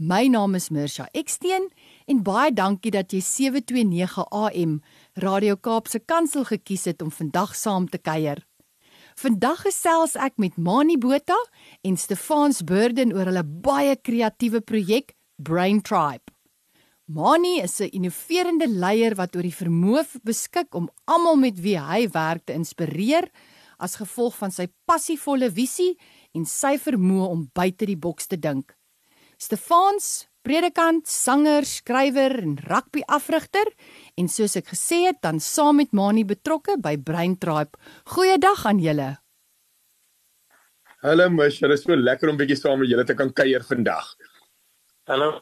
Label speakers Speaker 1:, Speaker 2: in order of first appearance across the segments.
Speaker 1: My naam is Mirsha Eksteen en baie dankie dat jy 729 AM Radio Kaapse Kansel gekies het om vandag saam te kuier. Vandag gesels ek met Mani Botha en Stefans Burden oor hulle baie kreatiewe projek Brain Tribe. Mani is 'n innoverende leier wat oor die vermoë beskik om almal met wie hy werk te inspireer as gevolg van sy passievolle visie en sy vermoë om buite die boks te dink. Stefans, predikant, sanger, skrywer en rugby-afrigter en soos ek gesê het, dan saam met Mani betrokke by Brain Tribe. Goeiedag aan julle.
Speaker 2: Hallo Mish, dit is so lekker om bietjie saam met julle te kan kuier vandag.
Speaker 3: Hallo.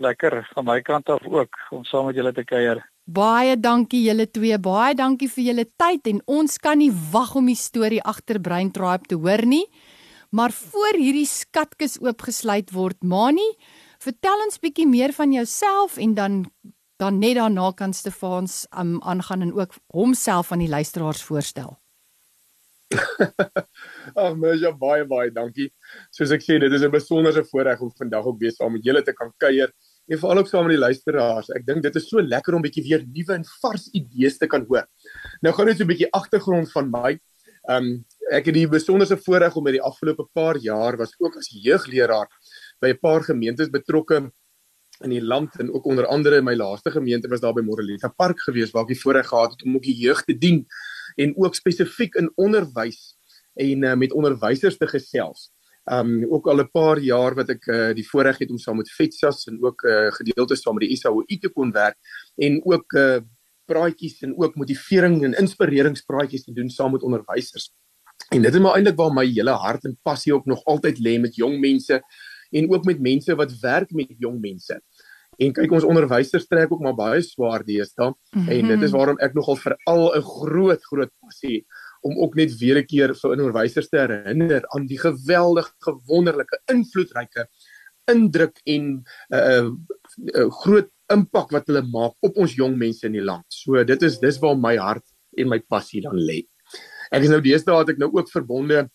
Speaker 3: Lekker van my kant af ook om saam met julle te kuier.
Speaker 1: Baie dankie julle twee. Baie dankie vir julle tyd en ons kan nie wag om die storie agter Brain Tribe te hoor nie. Maar voor hierdie skatkis oopgesluit word, Mani, vertel ons bietjie meer van jouself en dan dan net daarna kan Stefans um, aangaan en ook homself aan die luisteraars voorstel.
Speaker 2: Ag, mens, ja baie baie dankie. Soos ek sê, dit is 'n besondere voorreg om vandag ook weer saam met julle te kan kuier en veral ook saam met die luisteraars. Ek dink dit is so lekker om bietjie weer nuwe en vars idees te kan hoor. Nou gaan net so 'n bietjie agtergrond van my. Ehm um, ek het die besonderse voorreg om met die afgelope paar jaar was ook as jeugleraar by 'n paar gemeentes betrokke in die land en ook onder andere my laaste gemeente was daar by Morelita Park gewees waar ek die voorreg gehad het om ook die jeug te dien en ook spesifiek in onderwys en uh, met onderwysers te gesels. Um ook al 'n paar jaar wat ek uh, die voorreg het om saam met FETSAS en ook uh, gedeeltes saam met die SAOI te kon werk en ook uh, praatjies en ook motivering en inspireringspraatjies te doen saam met onderwysers. En dit is maar eintlik waar my hele hart en passie ook nog altyd lê met jong mense en ook met mense wat werk met jong mense. En kyk ons onderwysers trek ook maar baie swaar deesdae mm -hmm. en dit is waarom ek nogal veral 'n groot groot passie om ook net weer 'n keer vir onderwysers te herinner aan die geweldige wonderlike invloedryke indruk en 'n uh, uh, uh, groot impak wat hulle maak op ons jong mense in die land. So dit is dis waar my hart en my passie dan lê. Ek is nou deesdae het ek nou ook verbonde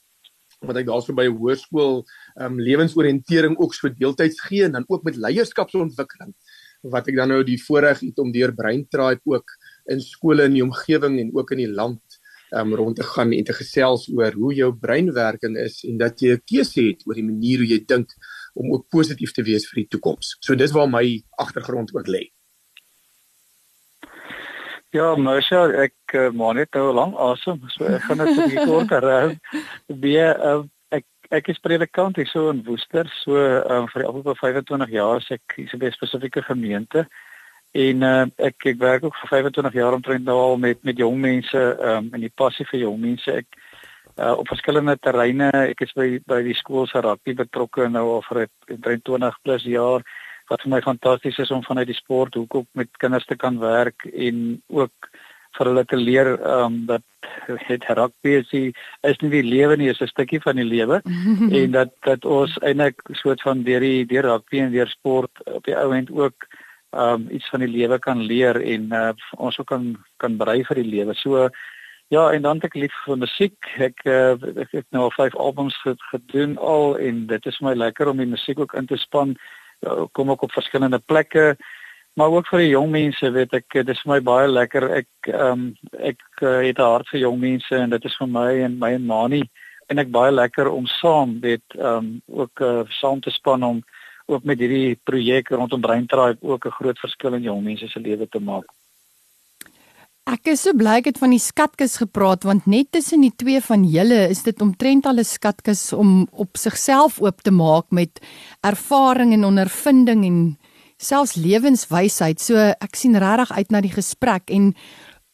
Speaker 2: wat ek daarso by 'n hoërskool ehm um, lewensoriëntering ook so deeltyds gee en dan ook met leierskapsontwikkeling wat ek dan nou die voorreg het om deur Brain Tribe ook in skole in die omgewing en ook in die land ehm um, rond te gaan en te gesels oor hoe jou breinwerking is en dat jy 'n keuse het oor die manier hoe jy dink om ook positief te wees vir die toekoms. So dis waar my agtergrond ook lê.
Speaker 3: Ja, Marsha, ek uh, maar net nou lank asem, so ek gaan net 'n bietjie korter hou. Wie uh, ek ek is predikant hier so in Woester, so um, vir die afgelope 25 jaar se ek is by 'n spesifieke gemeente en uh, ek ek werk ook vir 25 jaar omtrent nou al met met jong mense um, en die passie vir jong mense. Ek uh, op verskillende terreine, ek is by by die skool se rugby betrokke nou al vir 20 plus jaar wat vir my fantasties is om vanuit die sport hoekom met kinders te kan werk en ook vir hulle te leer um dat het rugby is die, is nie die lewe nie, is 'n stukkie van die lewe en dat dat ons eintlik soort van deur die deur rugby en deur sport op die ou end ook um iets van die lewe kan leer en uh, ons ook kan kan berei vir die lewe. So ja, en dan ek lief vir musiek. Ek uh, ek het nou al 5 albums gedoen al en dit is vir my lekker om die musiek ook in te span kom ook op verskillende plekke maar ook vir die jong mense weet ek dit is vir my baie lekker ek ehm um, ek uh, het 'n hart vir jong mense en dit is vir my en my en Mani en ek baie lekker om saam weet ehm um, ook uh, saam te span om ook met hierdie projek rondom Brain Tribe ook 'n groot verskil in jong mense se lewe te maak.
Speaker 1: Ek is so bly ek het van die skatkis gepraat want net tussen die twee van julle is dit omtrent al 'n skatkis om op sigself oop te maak met ervaring en ondervinding en selfs lewenswysheid. So ek sien regtig uit na die gesprek en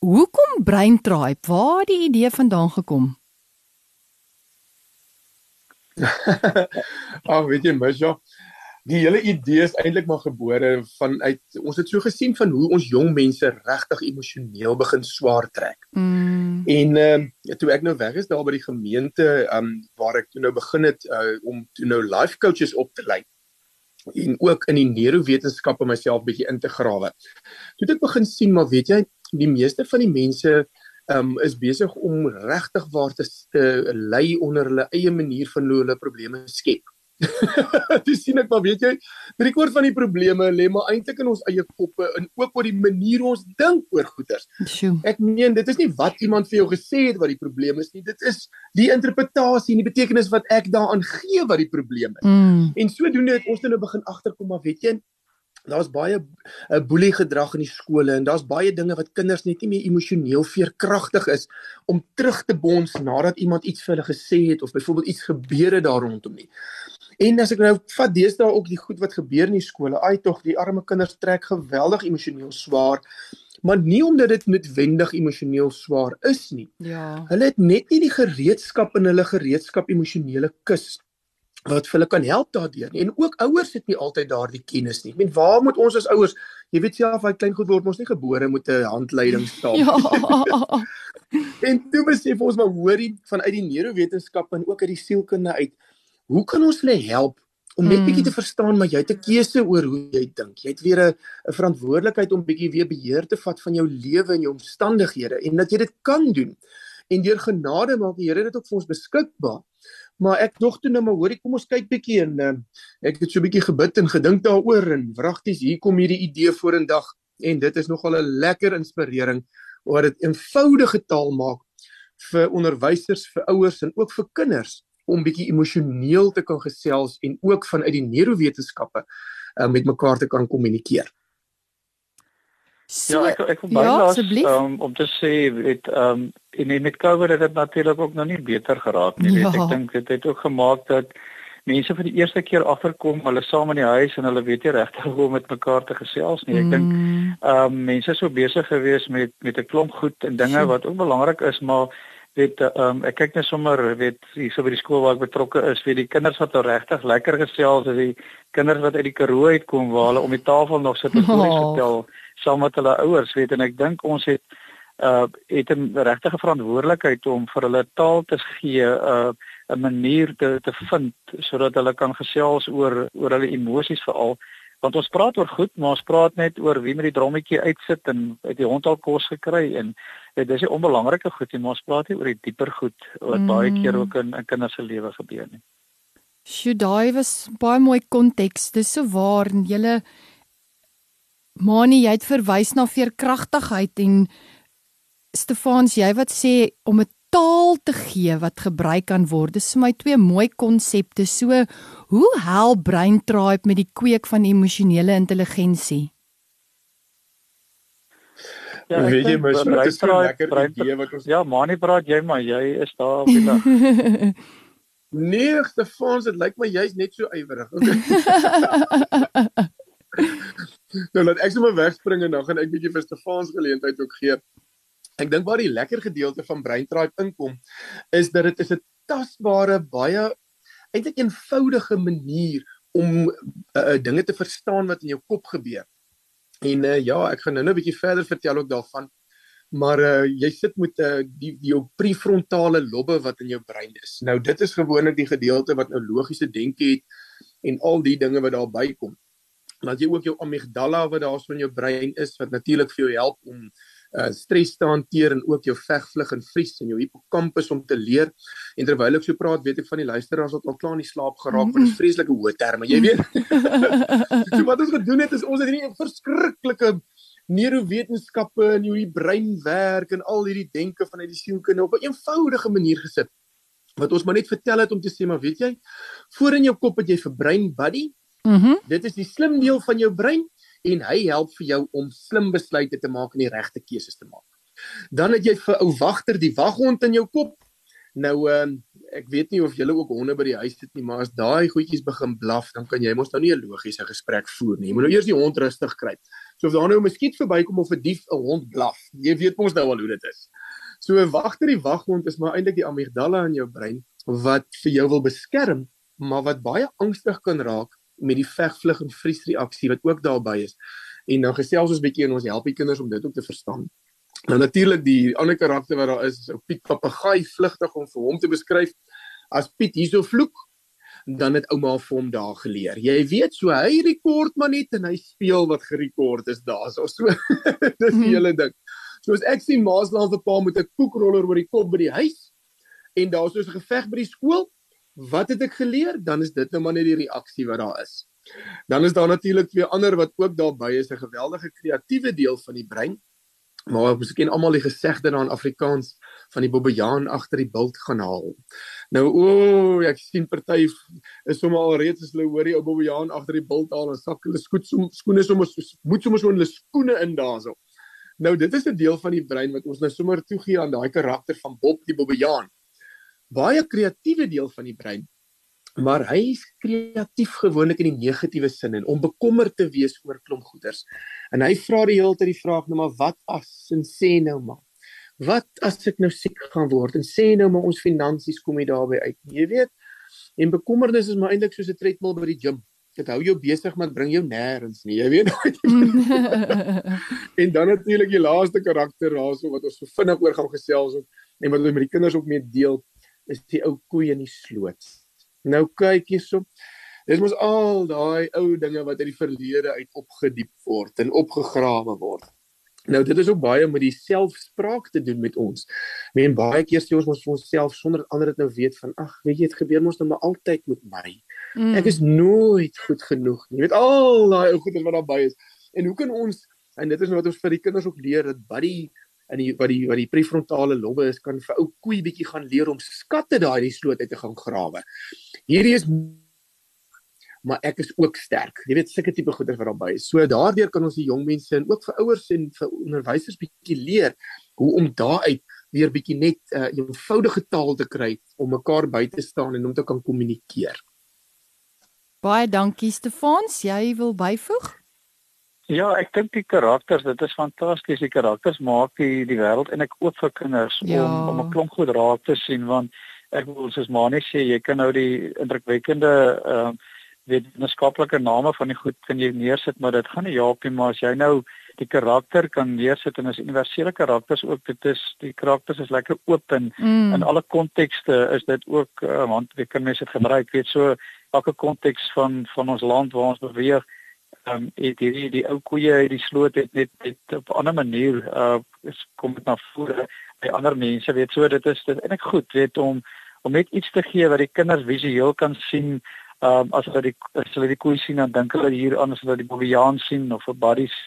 Speaker 1: hoekom Brain Tribe? Waar die idee vandaan gekom?
Speaker 2: Ag, weet jy, mens ja, die hele idee is eintlik maar gebore vanuit ons het so gesien van hoe ons jong mense regtig emosioneel begin swaar trek. Mm. Mm. En ehm uh, toe ek nou weg is daar by die gemeente ehm um, waar ek toe nou begin het uh, om toe nou life coaches op te lei en ook in die neurowetenskappe myself bietjie in te grawe. Toe het ek begin sien maar weet jy die meeste van die mense ehm um, is besig om regtig waar te, te lei onder hulle eie manier van hoe hulle probleme skep. Dis sien ek maar weet jy, die koord van die probleme lê maar eintlik in ons eie koppe en ook oor die manier ons dink oor goeders. Ek meen dit is nie wat iemand vir jou gesê het wat die probleem is nie, dit is die interpretasie en die betekenis wat ek daaraan gee wat die probleem is. Mm. En sodoende het ons nou begin agterkom maar weet jy, daar's baie uh, boelie gedrag in die skole en daar's baie dinge wat kinders net nie meer emosioneel veerkragtig is om terug te bons nadat iemand iets vir hulle gesê het of byvoorbeeld iets gebeur het daar rondom nie. En as ek nou vat deesdae ook die goed wat gebeur in die skole, ai tog die arme kinders trek geweldig emosioneel swaar. Maar nie omdat dit noodwendig emosioneel swaar is nie. Ja. Hulle het net nie die gereedskap in hulle gereedskap emosionele kus wat vir hulle kan help daardeur nie. En ook ouers het nie altyd daardie kennis nie. Ek meen, waar moet ons as ouers, jy weet self, hy klein goed word mos nie gebore met 'n handleiding staan. ja. en toe besef ons maar hoorie vanuit die neurowetenskap en ook uit die sielkunde uit, hoe kan ons hulle help om net bietjie te hmm. verstaan maar jy het 'n keuse oor hoe jy dink. Jy het weer 'n verantwoordelikheid om bietjie weer beheer te vat van jou lewe en jou omstandighede en dat jy dit kan doen. En deur genade maak die Here dit ook vir ons beskikbaar maar ek dog toe nou maar hoorie kom ons kyk bietjie en uh, ek het so bietjie gebid en gedink daaroor en wragties hier kom hierdie idee vorendag en dit is nogal 'n lekker inspirering oor dit eenvoudige taal maak vir onderwysers, vir ouers en ook vir kinders om bietjie emosioneel te kan gesels en ook vanuit die neurowetenskappe uh, met mekaar te kan kommunikeer.
Speaker 3: So, ja, ek ek wil baie ja, laat um, om te sê dit ehm um, en met COVID het dit natuurlik ook nog nie beter geraak nie. Ja. Weet, ek dink dit het ook gemaak dat mense vir die eerste keer agterkom hulle saam in die huis en hulle weet nie regtig hoe om met mekaar te gesels nie. Ek mm. dink ehm um, mense is so besig gewees met met 'n klomp goed en dinge wat ook belangrik is, maar weet um, ek kyk net sommer weet hier so by die skool waar ek betrokke is, weet die kinders wat nou regtig lekker gesels, as die kinders wat uit die Karoo uitkom waar hulle om die tafel nog sit en stories oh. vertel saam met hulle ouers weet en ek dink ons het uh het 'n regte verantwoordelikheid om vir hulle taal te gee uh 'n manier te te vind sodat hulle kan gesels oor oor hulle emosies veral want ons praat oor goed maar ons praat net oor wie met die drommetjie uitsit en uit die hond al kos gekry en dit is 'n onbelangrike goed en ons praat nie oor die dieper goed wat mm. baie keer ook in in kinders se lewe gebeur nie.
Speaker 1: Sjoe, daai was baie mooi konteks. Dis so waar en julle Mani, jy het verwys na veerkragtigheid en Stefans, jy wat sê om 'n taal te gee wat gebruik kan word. Dis vir my twee mooi konsepte. So, hoe help Brain Tribe met die kweek van emosionele intelligensie?
Speaker 2: Ja, weet jy mos, dit is so lekker idee wat ons
Speaker 3: Ja, Mani praat jy maar, jy is daar op die dag.
Speaker 2: nee, Stefans, dit lyk my jy's net so ywerig. Okay. nou laat ek sommer wegspring en dan gaan ek bietjie vir Stefans geleentheid ook gee. Ek dink waar die lekker gedeelte van Brain Tribe inkom is dat dit is 'n tasbare baie eintlik eenvoudige manier om uh, dinge te verstaan wat in jou kop gebeur. En uh, ja, ek gaan nou-nou 'n bietjie verder vertel ook daarvan. Maar uh, jy sit met uh, die, jou prefrontale lobbe wat in jou brein is. Nou dit is gewoonlik die gedeelte wat nou logiese denke het en al die dinge wat daarby kom dat jy ook jou amygdala wat daar so in jou brein is wat natuurlik vir jou help om uh stres te hanteer en ook jou vegvlug en vries en jou hippocampus om te leer. En terwyl ek so praat, weet ek van die luisteraars wat al klaar in die slaap geraak want dit is vreeslike hoë terme, jy weet. so wat ons gedoen het is ons het hierdie verskriklike neurowetenskappe en hoe die brein werk en al hierdie denke vanuit die sielkunde op 'n eenvoudige manier gesit. Wat ons maar net vertel het om te sê maar weet jy, voor in jou kop het jy vir brein buddy.
Speaker 1: Mm
Speaker 2: dit is die slim deel van jou brein en hy help vir jou om slim besluite te maak en die regte keuses te maak. Dan het jy vir ou wagter die waghond in jou kop. Nou ehm uh, ek weet nie of julle ook honde by die huis het nie, maar as daai goedjies begin blaf, dan kan jy mos nou nie 'n logiese gesprek voer nie. Jy moet nou eers die hond rustig kry. So of daar nou 'n muskiet verbykom of 'n dief 'n hond blaf, jy weet mos nou al hoe dit is. So wagter die waghond is maar eintlik die amygdala in jou brein wat vir jou wil beskerm, maar wat baie angstig kan raak met die vegvlug en vriesreaksie wat ook daarbey is. En dan gesels ons 'n bietjie en ons help die kinders om dit ook te verstaan. Nou natuurlik die ander karakter wat daar is, is ou Piet Papegaai vlugtig om vir hom te beskryf. As Piet hierso vloek, dan het ouma vir hom daar geleer. Jy weet so hy rekord maar net en hy speel wat gerekord is daar. So, so dis die hele ding. So as ek sien Maasland se pa met 'n koekroller oor die kop by die huis en daar's so 'n geveg by die skool, wat het ek geleer? Dan is dit nou maar net die reaksie wat daar is. Dan is daar natuurlik twee ander wat ook daarbey is, 'n geweldige kreatiewe deel van die brein. Maar ons ken almal die gesegde daar in Afrikaans van die bobbejaan agter die bult gaan haal. Nou o, oh, ek sien party is sommer al reeds as hulle hoor die ou bobbejaan agter die bult haal en sak hulle skoot so skoene sommer moet sommer so hulle skoene in daarso. Nou dit is 'n deel van die brein wat ons nou sommer toegee aan daai karakter van Bob die bobbejaan. Baie kreatiewe deel van die brein. Maar hy is kreatief gewoonlik in die negatiewe sin en om bekommerd te wees oor klomp goeders. En hy vra die hele tyd die vraag nou maar wat as en sê nou maar wat as ek nou siek gaan word en sê nou maar ons finansies kom nie daarby uit nie. Jy weet, en bekommernis is maar eintlik soos 'n treadmill by die gym. Dit hou jou besig maar bring jou nêrens nie. Jy weet en dan natuurlik die laaste karakter daarso wat ons so vinnig oor gaan gesels en wat ons met die kinders ook mee deel is die ou koei in die sloot. Nou kyk hierso. Dit moet al daai ou dinge wat uit die verlede uit opgediep word en opgegrawe word. Nou dit is ook baie met die selfspraak te doen met ons. Men baie keer sê ons mos vir onsself sonder dat ander dit nou weet van ag, weet jy dit gebeur mos nou maar altyd met my. Mm. Ek is nooit goed genoeg nie. Jy weet al daai ou goeie wat daarby is. En hoe kan ons en dit is wat ons vir die kinders ook leer dat buddy in die wat die wat die prefrontale lobbe is kan vir ou koei bietjie gaan leer om skatte daai die sloot uit te gaan grawe. Hierdie is maar ek is ook sterk. Jy weet sulke tipe goeders wat daarbey is. So daardeur kan ons die jong mense en ook vir ouers en vir onderwysers bietjie leer hoe om daaruit weer bietjie net 'n uh, eenvoudige taal te kry om mekaar by te staan en om te kan kommunikeer.
Speaker 1: Baie dankie Stefans, jy wil byvoeg?
Speaker 3: Ja, ek dink die karakters, dit is fantasties. Die karakters maak die die wêreld en ek oop vir kinders ja. om om 'n klomp goed raak te sien want ek wil soos Manie sê, jy kan nou die indrukwekkende ehm uh, wetenskaplike name van die goed kan jy neersit, maar dit gaan nie help nie, maar as jy nou die karakter kan neersit en as universele karakters ook dit is die karakters is lekker oop en mm. in alle kontekste is dit ook uh, want jy kan mense dit gebruik weet so elke konteks van van ons land waar ons beweeg ehm um, die die die ou koeie uit die sloot het net net op 'n ander manier uh is kom dit na vore by ander mense weet so dit is dit eintlik goed weet om om net iets te gee wat die kinders visueel kan sien Ehm um, as hulle die as hulle die koei sien dan dink hulle hier aan as hulle die bobbejaan sien of 'n buddies.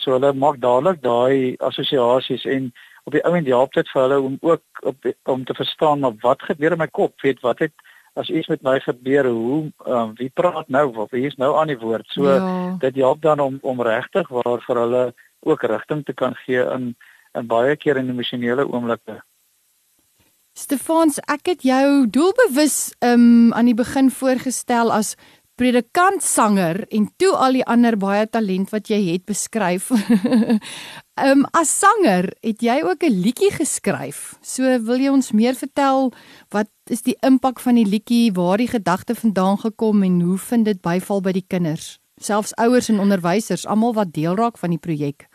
Speaker 3: So hulle maak dadelik daai assosiasies en op die oomblik help dit vir hulle om ook op om te verstaan maar wat gebeur in my kop, weet wat het as iets met my gebeur, hoe um, wie praat nou of wie is nou aan die woord. So ja. dit help dan om om regtig waar vir hulle ook rigting te kan gee in in baie keer in emosionele oomblikke.
Speaker 1: Stefans, ek het jou doelbewus um aan die begin voorgestel as predikant sanger en toe al die ander baie talent wat jy het beskryf. um as sanger het jy ook 'n liedjie geskryf. So wil jy ons meer vertel wat is die impak van die liedjie, waar die gedagte vandaan gekom en hoe vind dit byval by die kinders? Selfs ouers en onderwysers, almal wat deel raak van die projek.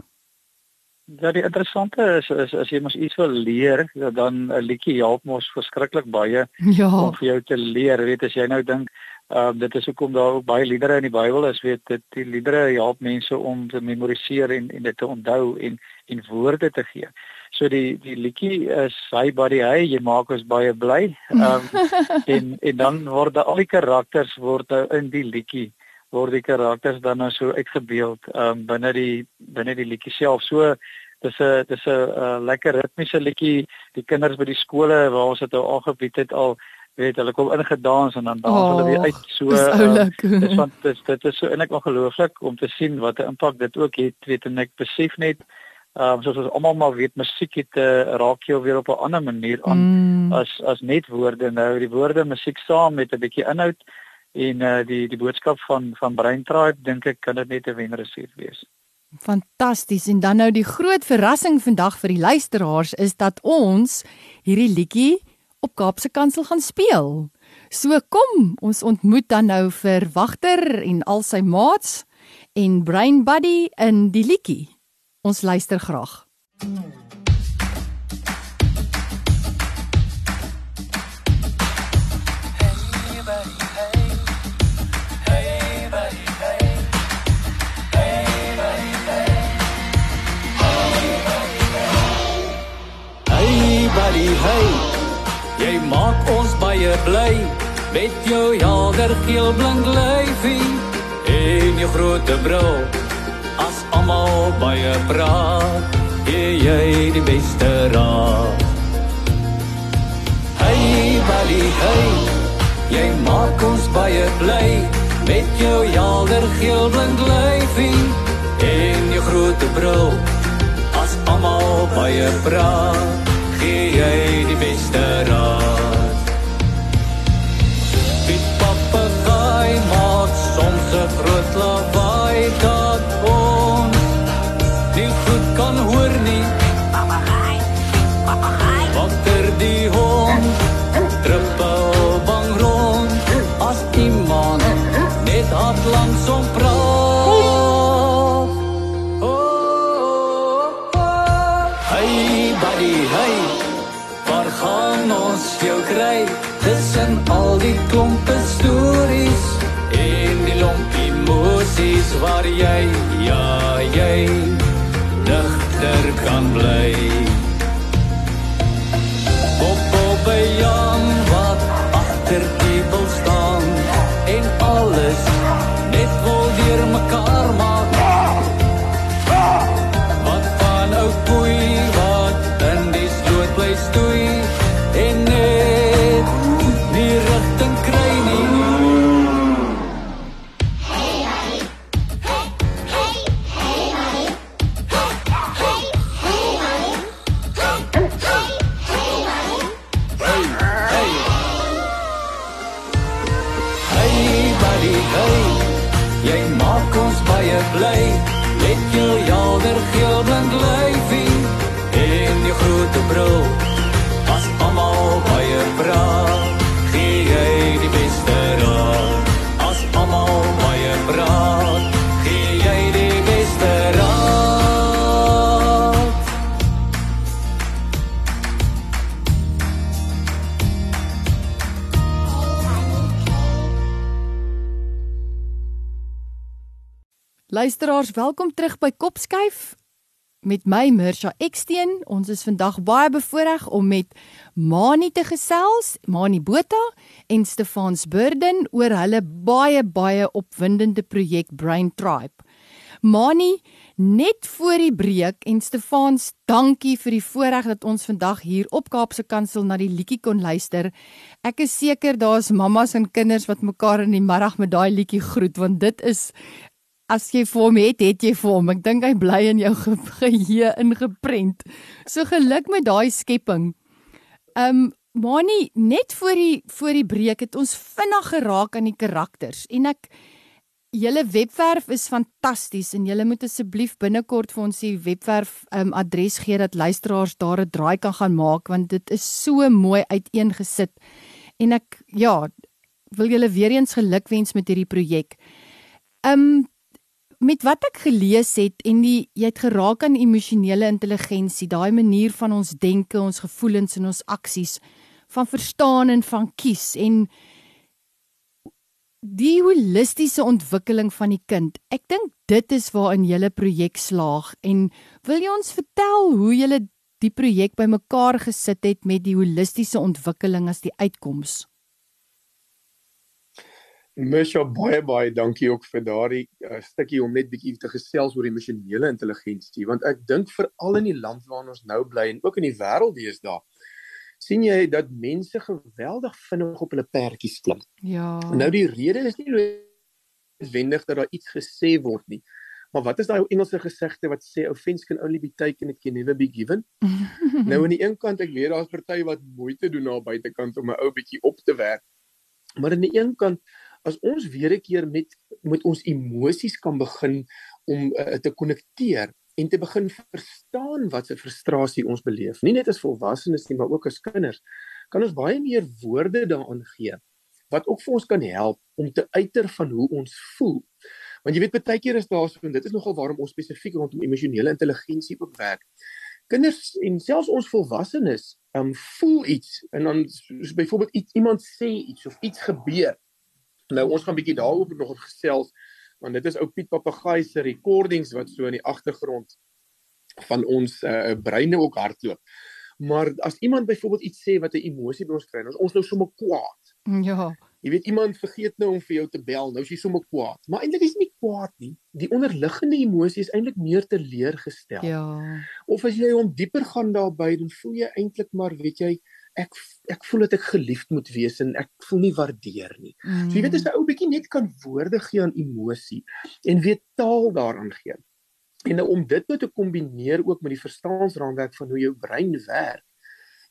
Speaker 3: Ja, die interessante is is as jy mos iets wil leer, dan 'n liedjie help mos verskriklik baie
Speaker 1: ja.
Speaker 3: om vir jou te leer. Weet as jy nou dink, uh dit is hoekom daar ook baie liedere in die Bybel is, weet dit die liedere help mense om te memoriseer en en dit te onthou en en woorde te gee. So die die liedjie is hy body hy, jy maak ons baie bly. Um en en dan word al die karakters word nou in die liedjie word die karakters dan nou so uitgebeeld um binne die binne die liedjie self. So dis 'n dis 'n uh, lekker ritmiese liedjie. Die kinders by die skole waar ons dit nou aangebied het al weet hulle kom ingedans en dan dans oh, hulle weer uit. So um, dis want dis dit is so eintlik ongelooflik om te sien wat 'n impak dit ook het. Weet en ek besef net Um soos ons almal maar weet musiek het uh, raak jou weer op 'n ander manier aan mm. as as net woorde nou die woorde musiek saam met 'n bietjie inhoud en uh, die die boodskap van van Brain Tribe dink ek kan dit net 'n wenresep wees.
Speaker 1: Fantasties en dan nou die groot verrassing vandag vir die luisteraars is dat ons hierdie liedjie op Kaapse Kansel gaan speel. So kom, ons ontmoet dan nou vir Wagter en al sy maats en Brain Buddy in die liedjie. Ons luister graag. Mm.
Speaker 4: hey Jy maak ons baie bly met jou helder geel blink lyfie en jou groot bril. As almal baie praat, gee jy die beste raad. Hey buddy, hey. Jy maak ons baie bly met jou helder geel blink lyfie en jou groot bril. As almal baie praat, gee jy die beste raad. Kan bly.
Speaker 1: Luisteraars, welkom terug by Kopskyf met my Mirsha Eksteen. Ons is vandag baie bevoorreg om met Mani te gesels, Mani Botha en Stefans Burden oor hulle baie baie opwindende projek Brain Tribe. Mani, net voor die breek en Stefans, dankie vir die voorreg dat ons vandag hier op Kaapse Kansel na die liedjie kon luister. Ek is seker daar's mammas en kinders wat mekaar in die middag met daai liedjie groet want dit is As jy vir hom het, het jy vir hom. Ek dink hy bly in jou ge- geheue ingeprent. So geluk met daai skepping. Um Mani, net voor die voor die breek het ons vinnig geraak aan die karakters en ek julle webwerf is fantasties en julle moet asseblief binnekort vir ons die webwerf um adres gee dat luisteraars daar 'n draai kan gaan maak want dit is so mooi uiteengesit. En ek ja, wil julle weer eens gelukwens met hierdie projek. Um met wat ek gelees het en die jy het geraak aan emosionele intelligensie, daai manier van ons denke, ons gevoelens en ons aksies, van verstaan en van kies en die holistiese ontwikkeling van die kind. Ek dink dit is waarin julle projek slaag en wil jy ons vertel hoe julle die projek bymekaar gesit het met die holistiese ontwikkeling as die uitkoms?
Speaker 2: Misha baie baie dankie ook vir daardie uh, stukkie om net bietjie te gesels oor emosionele intelligensie want ek dink veral in die land waarin ons nou bly en ook in die wêreld deesdae sien jy dat mense geweldig vinnig op hulle perdjies klim.
Speaker 1: Ja.
Speaker 2: Nou die rede is nie noodwendig dat daar iets gesê word nie. Maar wat is daai ou Engelse gesegde wat sê offense can only be taken it can never be given? nou aan die een kant ek weet daar's party wat moeite doen na buitekant om 'n ou bietjie op te werk. Maar aan die een kant as ons weer 'n keer met met ons emosies kan begin om uh, te konnekteer en te begin verstaan wat se frustrasie ons beleef, nie net as volwassenes nie, maar ook as kinders, kan ons baie meer woorde daaraan gee wat ook vir ons kan help om te uiter van hoe ons voel. Want jy weet baie keer is daar so en dit is nogal waarom ons spesifiek rondom emosionele intelligensie ook werk. Kinders en selfs ons volwassenes, um voel iets en dan soos byvoorbeeld iets iemand sê iets of iets gebeur Nou ons gaan bietjie daaroor nog gesels want dit is ou Piet Papegaai se recordings wat so in die agtergrond van ons uh, breine ook hardloop. Maar as iemand byvoorbeeld iets sê wat 'n emosie by ons kry, ons nou sommer kwaad.
Speaker 1: Ja.
Speaker 2: Jy weet iemand vergeet nou om vir jou te bel, nou is jy sommer kwaad. Maar eintlik is nie kwaad nie. Die onderliggende emosie is eintlik meer teleurgestel.
Speaker 1: Ja.
Speaker 2: Of as jy hom dieper gaan daarby, dan voel jy eintlik maar, weet jy, ek ek voel dat ek geliefd moet wees en ek voel nie waardeer nie.
Speaker 1: Mm.
Speaker 2: So jy weet as 'n ou bietjie net kan woorde gee aan emosie en weet taal daaraan gee. En nou om dit nou te kombineer ook met die verstaansraamwerk van hoe jou brein werk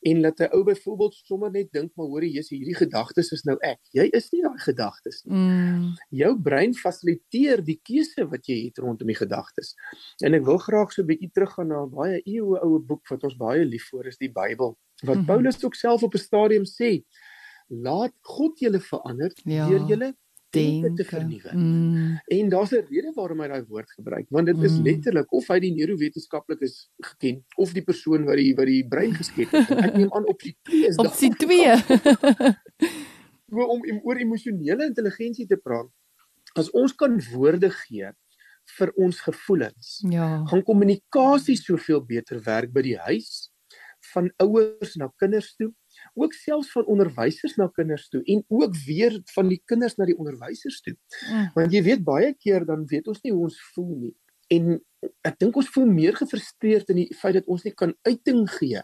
Speaker 2: en laat 'n ou byvoorbeeld sommer net dink maar hoorie jy's hierdie gedagtes is nou ek. Jy is nie daai gedagtes nie.
Speaker 1: Mm.
Speaker 2: Jou brein fasiliteer die keuse wat jy het rondom die gedagtes. En ek wil graag so 'n bietjie teruggaan na 'n baie eeue oue boek wat ons baie lief vir is die Bybel. Wat
Speaker 1: Mhm.
Speaker 2: Paulus ook self op 'n stadium sê, laat God julle verander
Speaker 1: Ja.
Speaker 2: deur julle denke te
Speaker 1: Denke.
Speaker 2: vernuwe.
Speaker 1: Mm.
Speaker 2: En daar's 'n rede waarom hy daai woord gebruik, want dit is
Speaker 1: Mm.
Speaker 2: letterlik of hy die neurowetenskaplikes geken of die persoon wat die wat die brein geskep het. Ek neem aan opsie 2 is
Speaker 1: Opsie
Speaker 2: daar.
Speaker 1: 2.
Speaker 2: So om oor emosionele intelligensie te praat. As ons kan woorde gee vir ons gevoelens,
Speaker 1: ja.
Speaker 2: gaan kommunikasie soveel beter werk by die huis van ouers na kinders toe, ook selfs van onderwysers na kinders toe en ook weer van die kinders na die onderwysers toe.
Speaker 1: Mm.
Speaker 2: Want jy weet baie keer dan weet ons nie hoe ons voel nie. En ek dink ons voel meer gefrustreerd in die feit dat ons nie kan uiting gee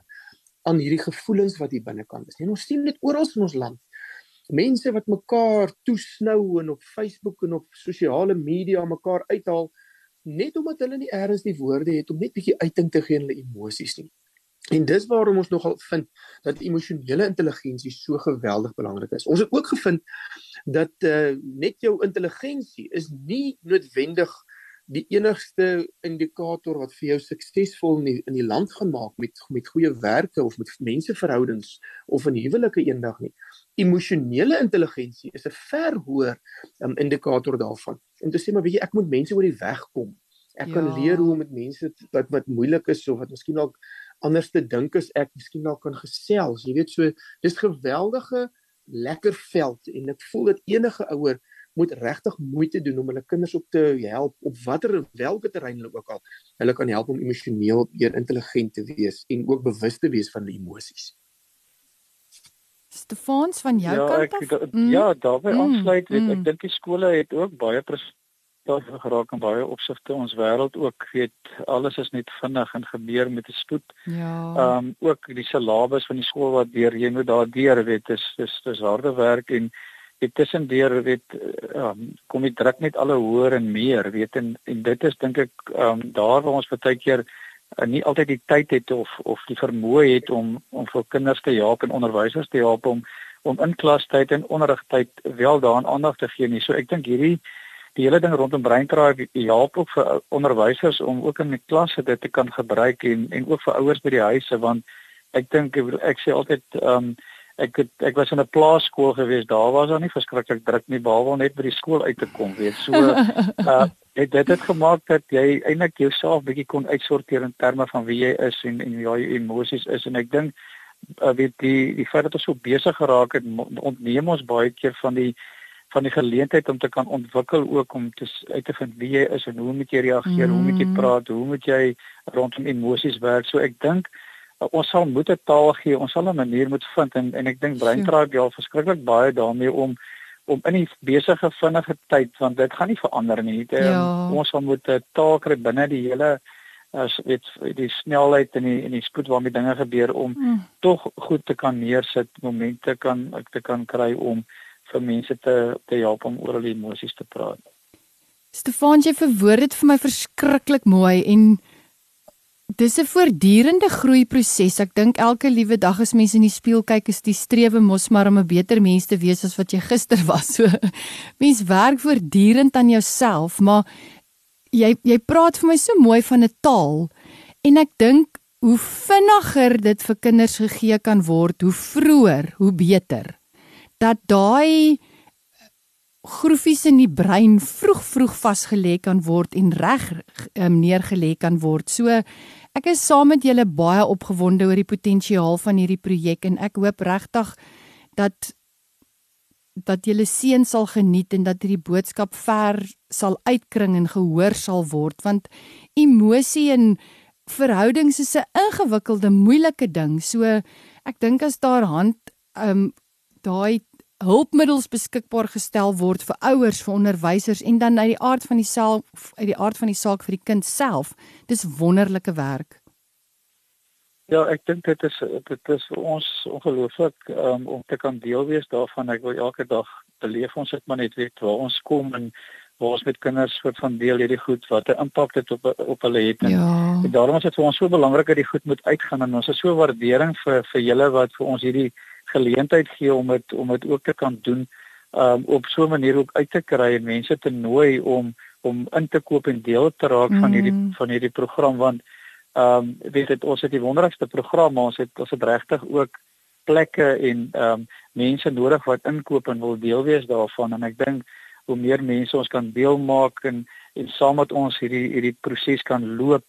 Speaker 2: aan hierdie gevoelens wat hier binnekant is nie. En ons sien dit oral in ons land. Mense wat mekaar toesnou en op Facebook en op sosiale media mekaar uithaal net omdat hulle nie eers die woorde het om net bietjie uiting te gee aan hulle emosies nie. En dis waarom ons nogal vind dat emosionele intelligensie so geweldig belangrik is. Ons het ook gevind dat uh, net jou intelligensie is nie noodwendig die enigste indikator wat vir jou suksesvol in die, in die land gaan maak met met goeie werke of met menseverhoudings of in huwelike eendag nie. Emosionele intelligensie is 'n ver hoër um, indikator daarvan. Om te sê maar weet jy ek moet mense oor die weg kom. Ek ja. kan leer hoe om met mense wat wat moeilik is of wat miskien dalk anders te dink as ek miskien dalk kan gesels. Jy weet so dis geweldige lekker veld en ek voel dat enige ouer moet regtig moeite doen om hulle kinders op te help op watter welke terrein hulle ook al hulle kan help om emosioneel meer intelligent te wees en ook bewus te wees van die emosies.
Speaker 1: Stefans van jou
Speaker 3: ja,
Speaker 1: kant
Speaker 3: ek,
Speaker 1: af.
Speaker 3: da,
Speaker 1: Mm.
Speaker 3: Ja, daarbey
Speaker 1: Mm,
Speaker 3: aansluit weet
Speaker 1: mm.
Speaker 3: ek dink die skole het ook baie prestasie geraak in baie opsigte. Ons wêreld ook weet alles is net vinnig en gebeur met 'n spoed.
Speaker 1: Ja.
Speaker 3: Ehm um, ook die syllabus van die skool wat deur jy moet daardeur weet dis dis dis harde werk en dit tussendeur weet ehm um, kom die druk net alle hoër en meer weet en en dit is dink ek ehm um, daar waar ons baie keer uh, nie altyd die tyd het of of die vermoë het om om vir kinders te help en onderwysers te help om om in klastyd en onderrigtyd wel daaraan aandag te gee nie. So ek dink hierdie die hele ding rondom breinkraai help ook vir onderwysers om ook in die klasse dit te kan gebruik en en ook vir ouers by die huise want ek dink ek, sê altyd ehm um, ek het, ek was in 'n plaaskool gewees daar was daar nie verskriklik druk nie behalwe net by die skool uit te kom weet. So uh, het dit het gemaak dat jy eintlik jouself bietjie kon uitsorteer in terme van wie jy is en en jou emosies is. En ek dink uh, weet die die feit dat ons so besig geraak het ontneem ons baie keer van die van die geleentheid om te kan ontwikkel ook om te uit te vind wie jy is en hoe moet jy reageer, mm. hoe moet jy
Speaker 1: Mm.
Speaker 3: praat, hoe moet jy rondom emosies werk. So ek dink uh, ons sal moet 'n taal gee, ons sal 'n manier moet vind en en ek dink breinkraai het al verskriklik baie daarmee om om in die besige vinnige tyd want dit gaan nie verander nie. Dit,
Speaker 1: Ja.
Speaker 3: um, ons sal moet 'n taal kry binne die hele as weet die snelheid en die en die spoed waarmee dinge gebeur om
Speaker 1: Mm.
Speaker 3: tog goed te kan neersit, momente kan ek te kan kry om vir mense te te help om oor hulle emosies te praat.
Speaker 1: Stefan, jy verwoord dit vir my verskriklik mooi en dis 'n voortdurende groeiproses. Ek dink elke liewe dag as mense in die spieël kyk, is die strewe mos maar om 'n beter mens te wees as wat jy gister was. So mens werk voortdurend aan jouself, maar jy jy praat vir my so mooi van 'n taal en ek dink hoe vinniger dit vir kinders gegee kan word, hoe vroeër, hoe beter. Dat daai groefies in die brein vroeg vroeg vasgelê kan word en reg um, neergelê kan word. So ek is saam met julle baie opgewonde oor die potensiaal van hierdie projek en ek hoop regtig dat dat julle seun sal geniet en dat hierdie boodskap ver sal uitkring en gehoor sal word want emosie en verhoudings is 'n ingewikkelde, moeilike ding. So ek dink as daar hand ehm um, daai hulpmiddels beskikbaar gestel word vir ouers, vir onderwysers en dan uit die aard van die self uit die aard van die saak vir die kind self. Dis wonderlike werk.
Speaker 3: Ja, ek dink dit is dit is vir ons ongelooflik um, om te kan deel wees daarvan. Ek wil elke dag beleef ons dit maar net weet waar ons kom en waar ons met kinders soort van deel hierdie goed wat 'n impak dit op op hulle het. En,
Speaker 1: Ja.
Speaker 3: en daarom is dit vir ons so belangrik dat die goed moet uitgaan en ons is so waardering vir vir julle wat vir ons hierdie geleentheid gee om dit om dit ook te kan doen um op so 'n manier ook uit te kry en mense te nooi om om in te koop en deel te raak van hierdie
Speaker 1: Mm.
Speaker 3: van hierdie program want um, weet dit ons het die wonderlikste program maar ons het ons het regtig ook plekke en um, mense nodig wat inkoop en wil deel wees daarvan en ek dink hoe meer mense ons kan deel maak en en saam met ons hierdie hierdie proses kan loop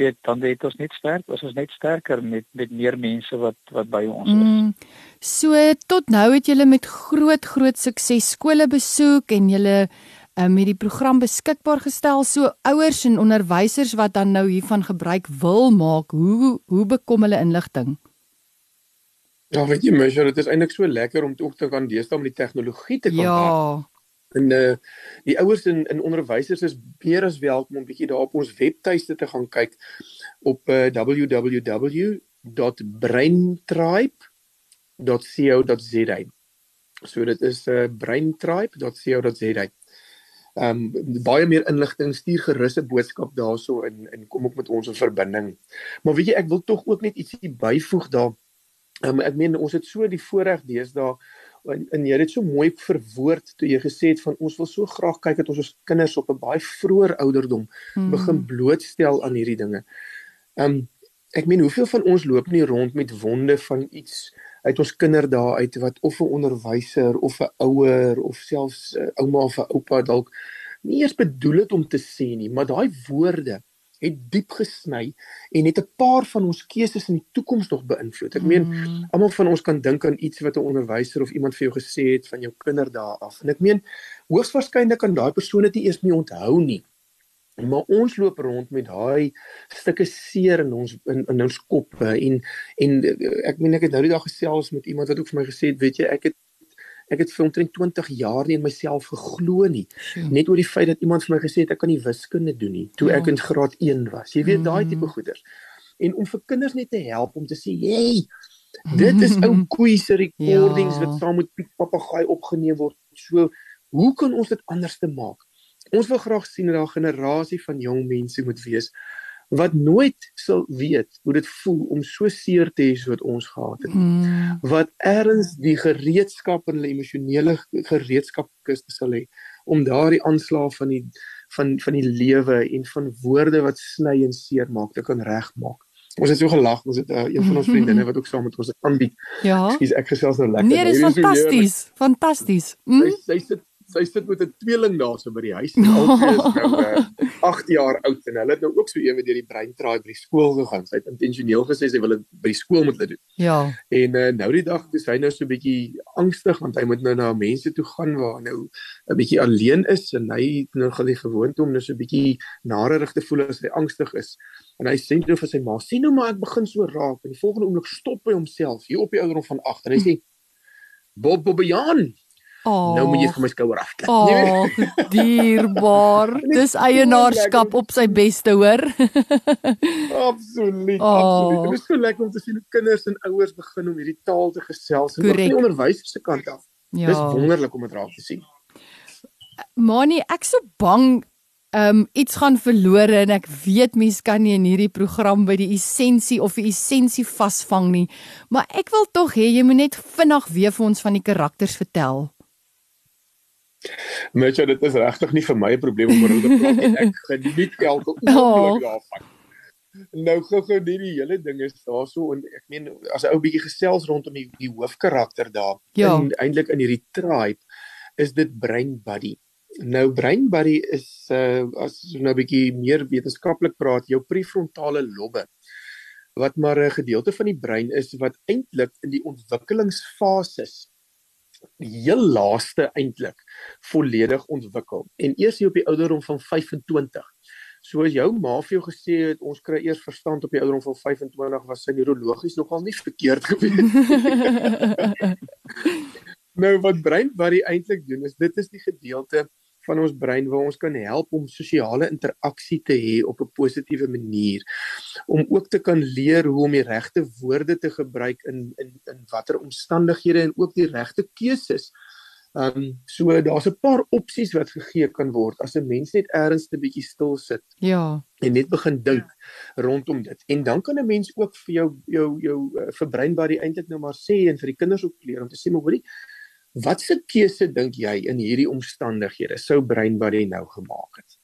Speaker 3: weet dan weet ons net sterk ons is net sterker met met meer mense wat wat by ons is.
Speaker 1: Mm. So tot nou het julle met groot groot sukses skole besoek en julle um, het die program beskikbaar gestel so ouers en onderwysers wat dan nou hiervan gebruik wil maak. Hoe hoe bekom hulle inligting?
Speaker 2: Ja, weet jy, mens, dit is eintlik so lekker om ook te kan deesdae met die tegnologie te kan.
Speaker 1: Ja.
Speaker 2: En uh die ouers en en onderwysers is meer as welkom om bietjie daar op ons webtuiste te gaan kyk op uh, www.braintribe.co.za. So dit is uh, braintribe.co.za. Ehm um, baie meer inligting stuur gerus 'n boodskap daarso en en kom ook met ons in verbinding. Maar weet jy, ek wil tog ook net ietsie byvoeg daar. Ehm um, ek meen ons het so die voorreg deesdae en, en jy het dit so mooi verwoord toe jy gesê het van ons wil so graag kyk dat ons ons kinders op 'n baie vroeër ouderdom
Speaker 1: Mm.
Speaker 2: begin blootstel aan hierdie dinge. Ehm um, ek meen hoeveel van ons loop nie rond met wonde van iets uit ons kinderdae uit wat of 'n onderwyser of 'n ouer of selfs 'n uh, ouma of 'n oupa dalk nie eers bedoel het om te sê nie, maar daai woorde het diep gesny en het 'n paar van ons keuses in die toekoms nog beïnvloed. Ek meen
Speaker 1: Mm.
Speaker 2: almal van ons kan dink aan iets wat 'n onderwyser of iemand vir jou gesê het van jou kinderdae af. En ek meen hoogs waarskynlik kan daai persoon dit nie eers meer onthou nie. Maar ons loop rond met daai stukke seer in ons in, in ons koppe en en eh, ek meen ek het nou die dag gesels met iemand wat ook vir my gesê het, weet jy, ek het ek het vir omtrent 20 jaar nie in myself geglo nie.
Speaker 1: Sjoe.
Speaker 2: Net oor die feit dat iemand vir my gesê het ek kan nie wiskunde doen nie toe
Speaker 1: Ja.
Speaker 2: ek in graad 1 was. Jy weet daai
Speaker 1: Mm.
Speaker 2: tipe goeders. En om vir kinders net te help om te sê, "Hey, dit is ou koei se recordings
Speaker 1: Ja.
Speaker 2: wat saam met Piet Papegaai opgeneem word. So, hoe kan ons dit anders te maak? Ons wil graag sien dat daar 'n generasie van jong mense moet wees wat nooit sal weet hoe dit voel om so seer te hê soos ons gehad het
Speaker 1: Mm.
Speaker 2: wat erns die gereedskap en hulle emosionele gereedskapkiste sal hê om daardie aanslae van die van van die lewe en van woorde wat sny en seer maak te kan regmaak. Ons het so gelag, ons het uh, een van ons vriendinne wat ook saam met ons dit aanbied.
Speaker 1: Ja.
Speaker 2: Ekskuus, ek gesels nou lekker.
Speaker 1: Nee, dis
Speaker 2: Hierdie is
Speaker 1: fantasties. Fantasties.
Speaker 2: Sy
Speaker 1: Mm?
Speaker 2: sy sit sy sit met 'n tweeling daarso by die huis. En albei is nou uh, 8 jaar oud en hulle het nou ook so ewe deur die breintraai by die skool gegaan. Sy het intentioneel gesê sy wil dit by die skool moet doen.
Speaker 1: Ja.
Speaker 2: En uh, nou die dag is hy nou so 'n bietjie angstig want hy moet nou na mense toe gaan waar nou 'n bietjie alleen is en hy het nou geleer gewoond om nou so 'n bietjie narerig te voel as hy angstig is. En hy sê nou vir sy ma: "Sien nou maar ek begin so raak." En die volgende oomblik stop hy homself hier op die ouderdom van 8 en hy sê: "Bob Bobbejaan,
Speaker 1: Oh.
Speaker 2: nou moet jy van my skouer af klim."
Speaker 1: Oh, dierbaar. Dis eienaarskap op sy beste, hoor.
Speaker 2: Absoluut,
Speaker 1: Oh.
Speaker 2: absoluut. Dit is so lekker om te sien hoe kinders en ouers begin om hierdie taal te gesels en ook die onderwysers se kant af.
Speaker 1: Ja.
Speaker 2: Dis wonderlik om dit raak te sien.
Speaker 1: Manie, ek so bang um iets gaan verlore en ek weet mense kan nie in hierdie program by die essensie of die essensie vasvang nie. Maar ek wil tog hê jy moet net vinnig weer vir ons van die karakters vertel.
Speaker 2: Mitja, dit is regtig nie vir my 'n probleem om oor te praat nie. Ek geniet elke oomblik daarvan. Nou gou-gou net die hele ding is daarso en ek meen as 'n ou bietjie gesels rondom die, die hoofkarakter daar
Speaker 1: Ja.
Speaker 2: en eintlik in hierdie tribe is dit Brain Buddy. Nou Brain Buddy is uh as ons nou 'n bietjie meer wetenskaplik praat, jou prefrontale lobbe wat maar 'n gedeelte van die brein is wat eintlik in die ontwikkelingsfases heel laaste eintlik volledig ontwikkel en eers hier op die ouderdom van 25. So as jou ma vir jou gesê het ons kry eers verstand op die ouderdom van 25 was sy neurologies nogal nie verkeerd gewees. nou wat brein wat hy eintlik doen is dit is die gedeelte van ons brein waar ons kan help om sosiale interaksie te hê op 'n positiewe manier om ook te kan leer hoe om die regte woorde te gebruik in in in watter omstandighede en ook die regte keuses. Ehm um, so daar's 'n paar opsies wat gegee kan word as 'n mens net eers 'n bietjie stil sit.
Speaker 1: Ja.
Speaker 2: En net begin dink rondom dit. En dan kan 'n mens ook vir jou jou jou uh, verbreinbare eintlik nou maar sê en vir die kinders ook leer om te sê maar hoorie Watse keuse dink jy in hierdie omstandighede sou Brainbody nou gemaak het?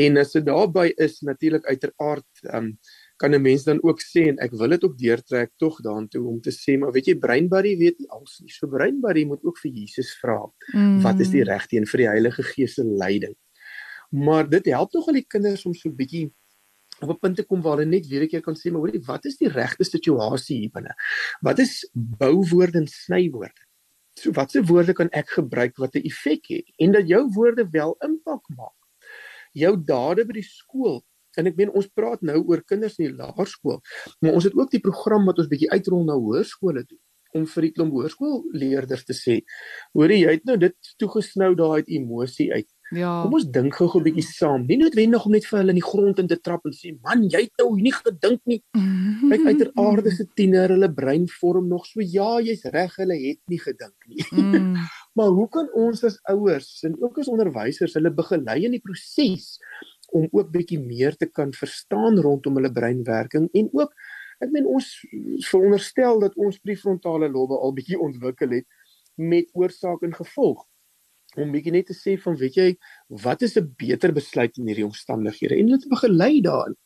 Speaker 2: En as dit daarby is natuurlik uiteraard um, kan 'n mens dan ook sê en ek wil dit ook deurtrek tog daartoe om te sê maar weet jy Brainbody weet nie als nie. So Brainbody moet ook vir Jesus vra. Mm. Wat is die regte een vir die Heilige Gees se leiding? Maar dit help tog al die kinders om so 'n bietjie op 'n punt te kom waar hulle net weer 'n keer kan sê maar hoorie wat is die regte situasie hier binne? Wat is bouwoorde en snywoorde? So watse woorde kan ek gebruik wat 'n effek het en dat jou woorde wel impak maak. Jou dade by die skool en ek meen ons praat nou oor kinders in die laerskool, maar ons het ook die program wat ons bietjie uitrol na hoërskole toe om vir die klomp hoërskoolleerders te sê, hoor jy het nou dit toegesnou daai emosie uit.
Speaker 1: Ja.
Speaker 2: Kom ons dink gou 'n bietjie saam. Nie noodwendig om net vir hulle in die grond in te trap en sê, "Man, jy het nou nie gedink nie." Kyk uiteraarde se tiener, hulle brein vorm nog so, "Ja, jy's reg, hulle het nie gedink nie." Mm. maar hoe kan ons as ouers en ook as onderwysers hulle begelei in die proses om ook bietjie meer te kan verstaan rondom hulle breinwerking en ook ek meen ons veronderstel dat ons prefrontale lobe al bietjie ontwikkel het met oorsaak en gevolg om bietjie net te sê van weet jy wat is 'n beter besluit in hierdie omstandighede en dit begelei daarin.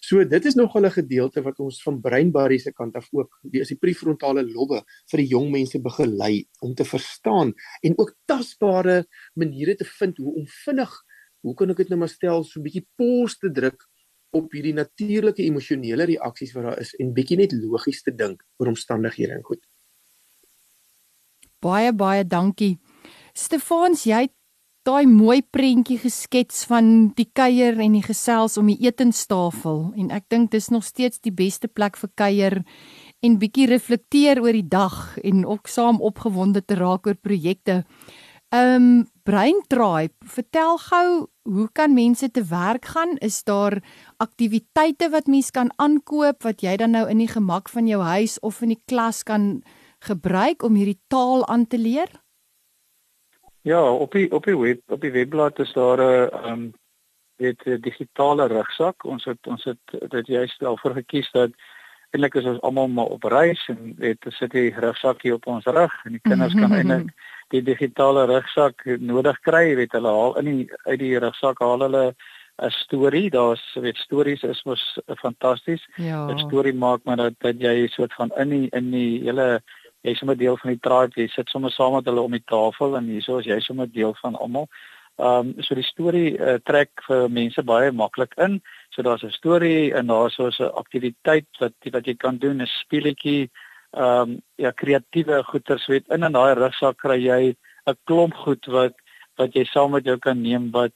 Speaker 2: So dit is nogal 'n gedeelte wat ons van breinbarie se kant af ook die is die prefrontale lobbe vir die jong mense begelei om te verstaan en ook tasbare maniere te vind hoe om vinnig hoe kan ek dit nou maar stel so 'n bietjie pause te druk op hierdie natuurlike emosionele reaksies wat daar is en bietjie net logies te dink oor omstandighede en goed.
Speaker 1: Baie baie dankie. Stefans, jy het daai mooi prentjie geskets van die kuier en die gesels om die etenstafel en ek dink dis nog steeds die beste plek vir kuier en bietjie reflekteer oor die dag en ook saam opgewonde te raak oor projekte. Um Brain Tribe, vertel gou, hoe kan mense te werk gaan? Is daar aktiwiteite wat mense kan aankoop wat jy dan nou in die gemak van jou huis of in die klas kan gebruik om hierdie taal aan te leer?
Speaker 3: Ja, op die op die web op die webblad is daar 'n ehm um, dit digitale rugsak. Ons het ons het dit juist vir gekies dat eintlik is ons almal maar op reis en dit sit die rugsakkie op ons rug en die kinders kan eintlik die digitale rugsak nodig kry, weet hulle haal in die uit die rugsak haal hulle 'n storie. Daar's weet stories is mos fantasties.
Speaker 1: Ja.
Speaker 3: 'n Storie maak maar dat dat jy soort van in die in die hele jy is sommer deel van die tribe, jy sit sommer saam met hulle om die tafel en hieso is jy sommer deel van almal. Ehm um, so die storie uh, trek vir mense baie maklik in. So daar's 'n storie en daar's so 'n aktiwiteit wat wat jy kan doen, 'n speletjie, ehm um, ja kreatiewe goeters weet in in daai rugsak kry jy 'n klomp goed wat wat jy saam met jou kan neem wat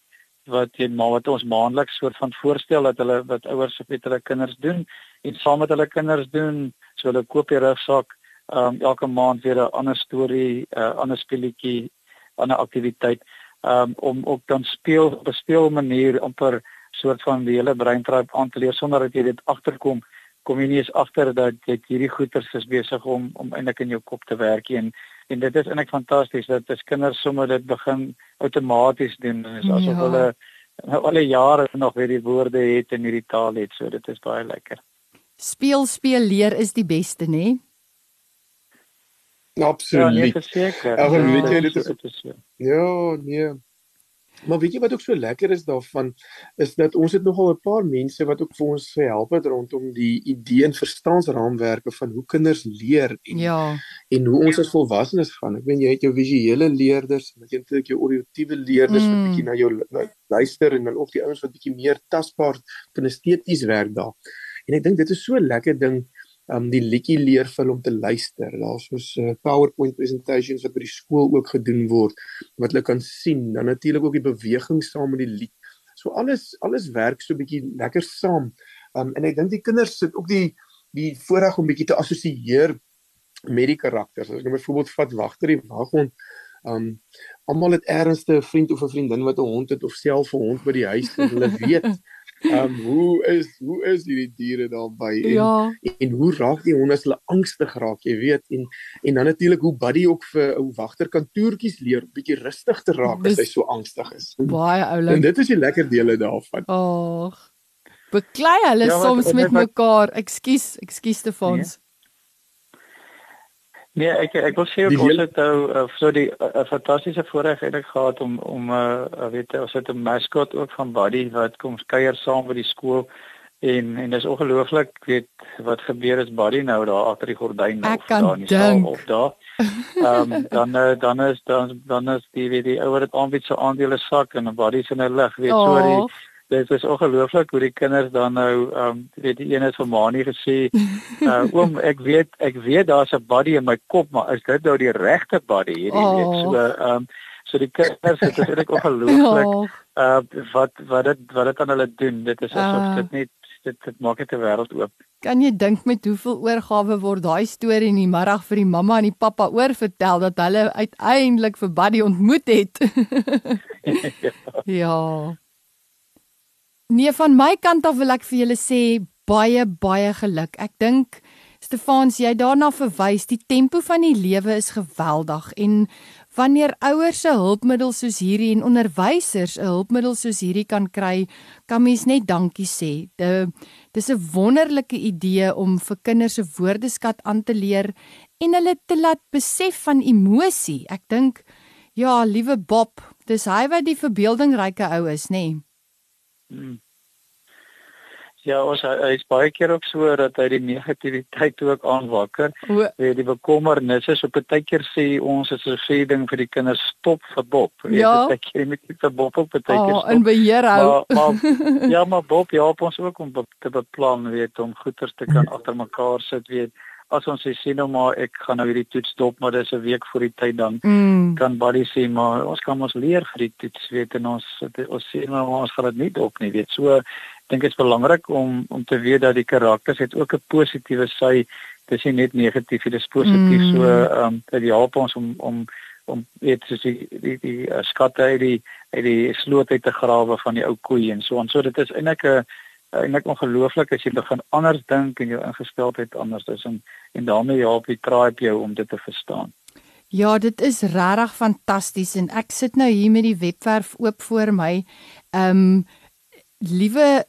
Speaker 3: wat jy maar wat ons maandeliks soort van voorstel dat hulle wat ouers op met hulle kinders doen en saam met hulle kinders doen. So hulle koop die rugsak um, elke maand weer 'n ander storie, 'n uh, ander speletjie, 'n ander aktiwiteit um, om op dan speel op 'n speel manier amper soort van die hele breintrap aan te leer sonder dat jy dit agterkom kom jy nie eens agter dat jy hierdie goeters is besig om om eintlik in jou kop te werk en en dit is eintlik fantasties dat as kinders sommer dit begin outomaties doen en is asof ja. hulle nou al die jare nog weer die woorde het en hierdie taal het so dit is baie lekker.
Speaker 1: Speel speel leer is die beste nê? Nee?
Speaker 2: Absoluut. Ja, nee,
Speaker 3: verseker.
Speaker 2: Ag, ja, weet jy dit is dit is ja. Ja, nee. Maar weet jy wat ook so lekker is daarvan is dat ons het nogal 'n paar mense wat ook vir ons gehelp het rondom die idee en verstaansraamwerke van hoe kinders leer en
Speaker 1: ja.
Speaker 2: en hoe ons as volwassenes gaan. Ek weet jy het jou visuele leerders, met jy het jou auditiewe leerders mm. wat bietjie na jou luister en dan ook die ouens wat bietjie meer tasbaar kinesteties werk daar. En ek dink dit is so 'n lekker ding um die liedjie leer vir hulle om te luister. Daar's soos uh, PowerPoint presentations wat by die skool ook gedoen word wat hulle kan sien. Dan natuurlik ook die beweging saam met die lied. So alles alles werk so bietjie lekker saam. Um en ek dink die kinders sit ook die die voorreg om bietjie te assosieer met die karakters. As ek nou byvoorbeeld vat wagter die waghond, um almal het ernstige 'n vriend of 'n vriendin wat 'n hond het of self 'n hond by die huis en hulle weet um hoe is hoe is hierdie diere daarby en
Speaker 1: Ja.
Speaker 2: en hoe raak die honde as hulle angstig raak, jy weet en en dan natuurlik hoe Buddy ook vir ou wagter kan toertjies leer, bietjie rustig te raak as
Speaker 1: Dis-
Speaker 2: hy so angstig is.
Speaker 1: Baie
Speaker 2: En
Speaker 1: oulik.
Speaker 2: dit is die lekker dele daarvan.
Speaker 1: Ag. Beklei hulle
Speaker 3: Ja, wat-
Speaker 1: soms met
Speaker 3: wat-
Speaker 1: mekaar. Ekskuus, ekskuus Stefans.
Speaker 3: Nee, ek ek wil sê ook ons het nou uh, so die 'n uh, fantastiese voorreg eintlik gehad om om uh, weet jy, ons het 'n mascot ook van Buddy wat kom kuier saam by die skool en en dis ongelooflik weet wat gebeur as Buddy nou daar agter die gordyn of daar in die saal of daar. Ehm um, dan uh, dan is dan dan is die weet die ouer het aanbied se aandele sak en Buddy se 'n lig weet so die
Speaker 1: Oh,
Speaker 3: dit is ongelooflik hoe die kinders dan nou ehm um, weet die een het vir Mani gesê uh, oom ek weet ek weet daar's 'n body in my kop maar is dit nou die regte body hierdie
Speaker 1: Oh.
Speaker 3: week so ehm um, so die kinders het dit eintlik ongelooflik
Speaker 1: oh,
Speaker 3: uh wat wat dit wat dit aan hulle doen dit is asof
Speaker 1: Ah.
Speaker 3: dit net dit dit maak net 'n wêreld oop
Speaker 1: kan jy dink met hoeveel oorgawe word daai storie in die middag vir die mamma en die pappa oorvertel dat hulle uiteindelik vir Buddy ontmoet het. ja. Nee, van my kant af wil ek vir julle sê baie baie geluk. Ek dink Stefans, jy daarna verwys, die tempo van die lewe is geweldig en wanneer ouers se hulpmiddels soos hierdie en onderwysers 'n hulpmiddel soos hierdie kan kry, kan mens net dankie sê. Dit dis 'n wonderlike idee om vir kinders se woordeskat aan te leer en hulle te laat besef van emosie. Ek dink ja, liewe Bob, dis hy wat die verbeeldingryke ou is, nê? Nee.
Speaker 3: Hmm. Ja, ons hy hy is baie keer ook so dat hy die negativiteit ook aanwakker. Weet die bekommernisse so baie keer sê ons is 'n sê ding vir die kinders stop vir Bob. Weet
Speaker 1: Ja.
Speaker 3: baie keer moet jy vir Bob ook baie keer
Speaker 1: oh, in beheer hou.
Speaker 3: Maar, maar ja, maar Bob help ons ook om be- te beplan, weet om goeders te kan agter mekaar sit, weet. As ons sê nou maar ek gaan nou hierdie toets stop, maar dis 'n week voor die tyd dan
Speaker 1: Mm.
Speaker 3: kan Buddy sê maar ons kan ons leer vir die toets, weet en ons ons sê maar ons gaan dit nie dop nie, weet. So ek dink dit is belangrik om om te weet dat die karakters het ook 'n positiewe sy. Dis nie net negatief, dit is positief.
Speaker 1: Mm.
Speaker 3: So ehm um, dit help ons om om om weet soos die die die uh, skatte uit die uit die sloot uit te grawe van die ou koei en so en so dit is eintlik 'n eintlik ongelooflik as jy begin anders dink en jou ingesteldheid anders is en en daarmee help die tribe jou om dit te verstaan.
Speaker 1: Ja, dit is regtig fantasties en ek sit nou hier met die webwerf oop voor my. Ehm um, liewe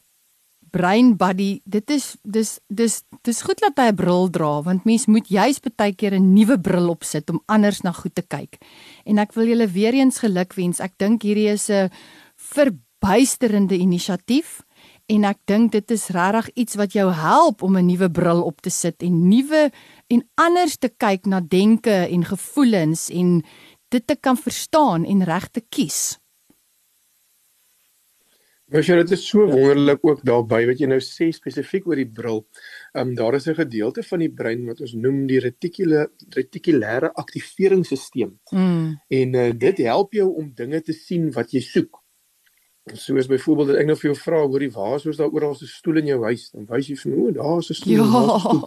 Speaker 1: Brain Buddy, dit is dis dis dis goed dat hy 'n bril dra want mens moet juis baie keer 'n nuwe bril opsit om anders na goed te kyk. En ek wil julle weer eens gelukwens. Ek dink hierdie is 'n verbuisterende inisiatief en ek dink dit is regtig iets wat jou help om 'n nuwe bril op te sit en nuwe en anders te kyk na denke en gevoelens en dit te kan verstaan en reg te kies.
Speaker 2: Jy dit is so wonderlik ook daarbey wat jy nou sê spesifiek oor die bril. Ehm um, daar is 'n gedeelte van die brein wat ons noem die retikule retikulêre aktiveringsstelsel.
Speaker 1: Mm.
Speaker 2: En uh, dit help jou om dinge te sien wat jy soek. Soos byvoorbeeld dat ek nou vir jou vra hoorie waar is daar oral 'n stoel in jou huis? Dan wys jy vir my, o, daar is 'n stoel.
Speaker 1: Ja.
Speaker 2: stoel."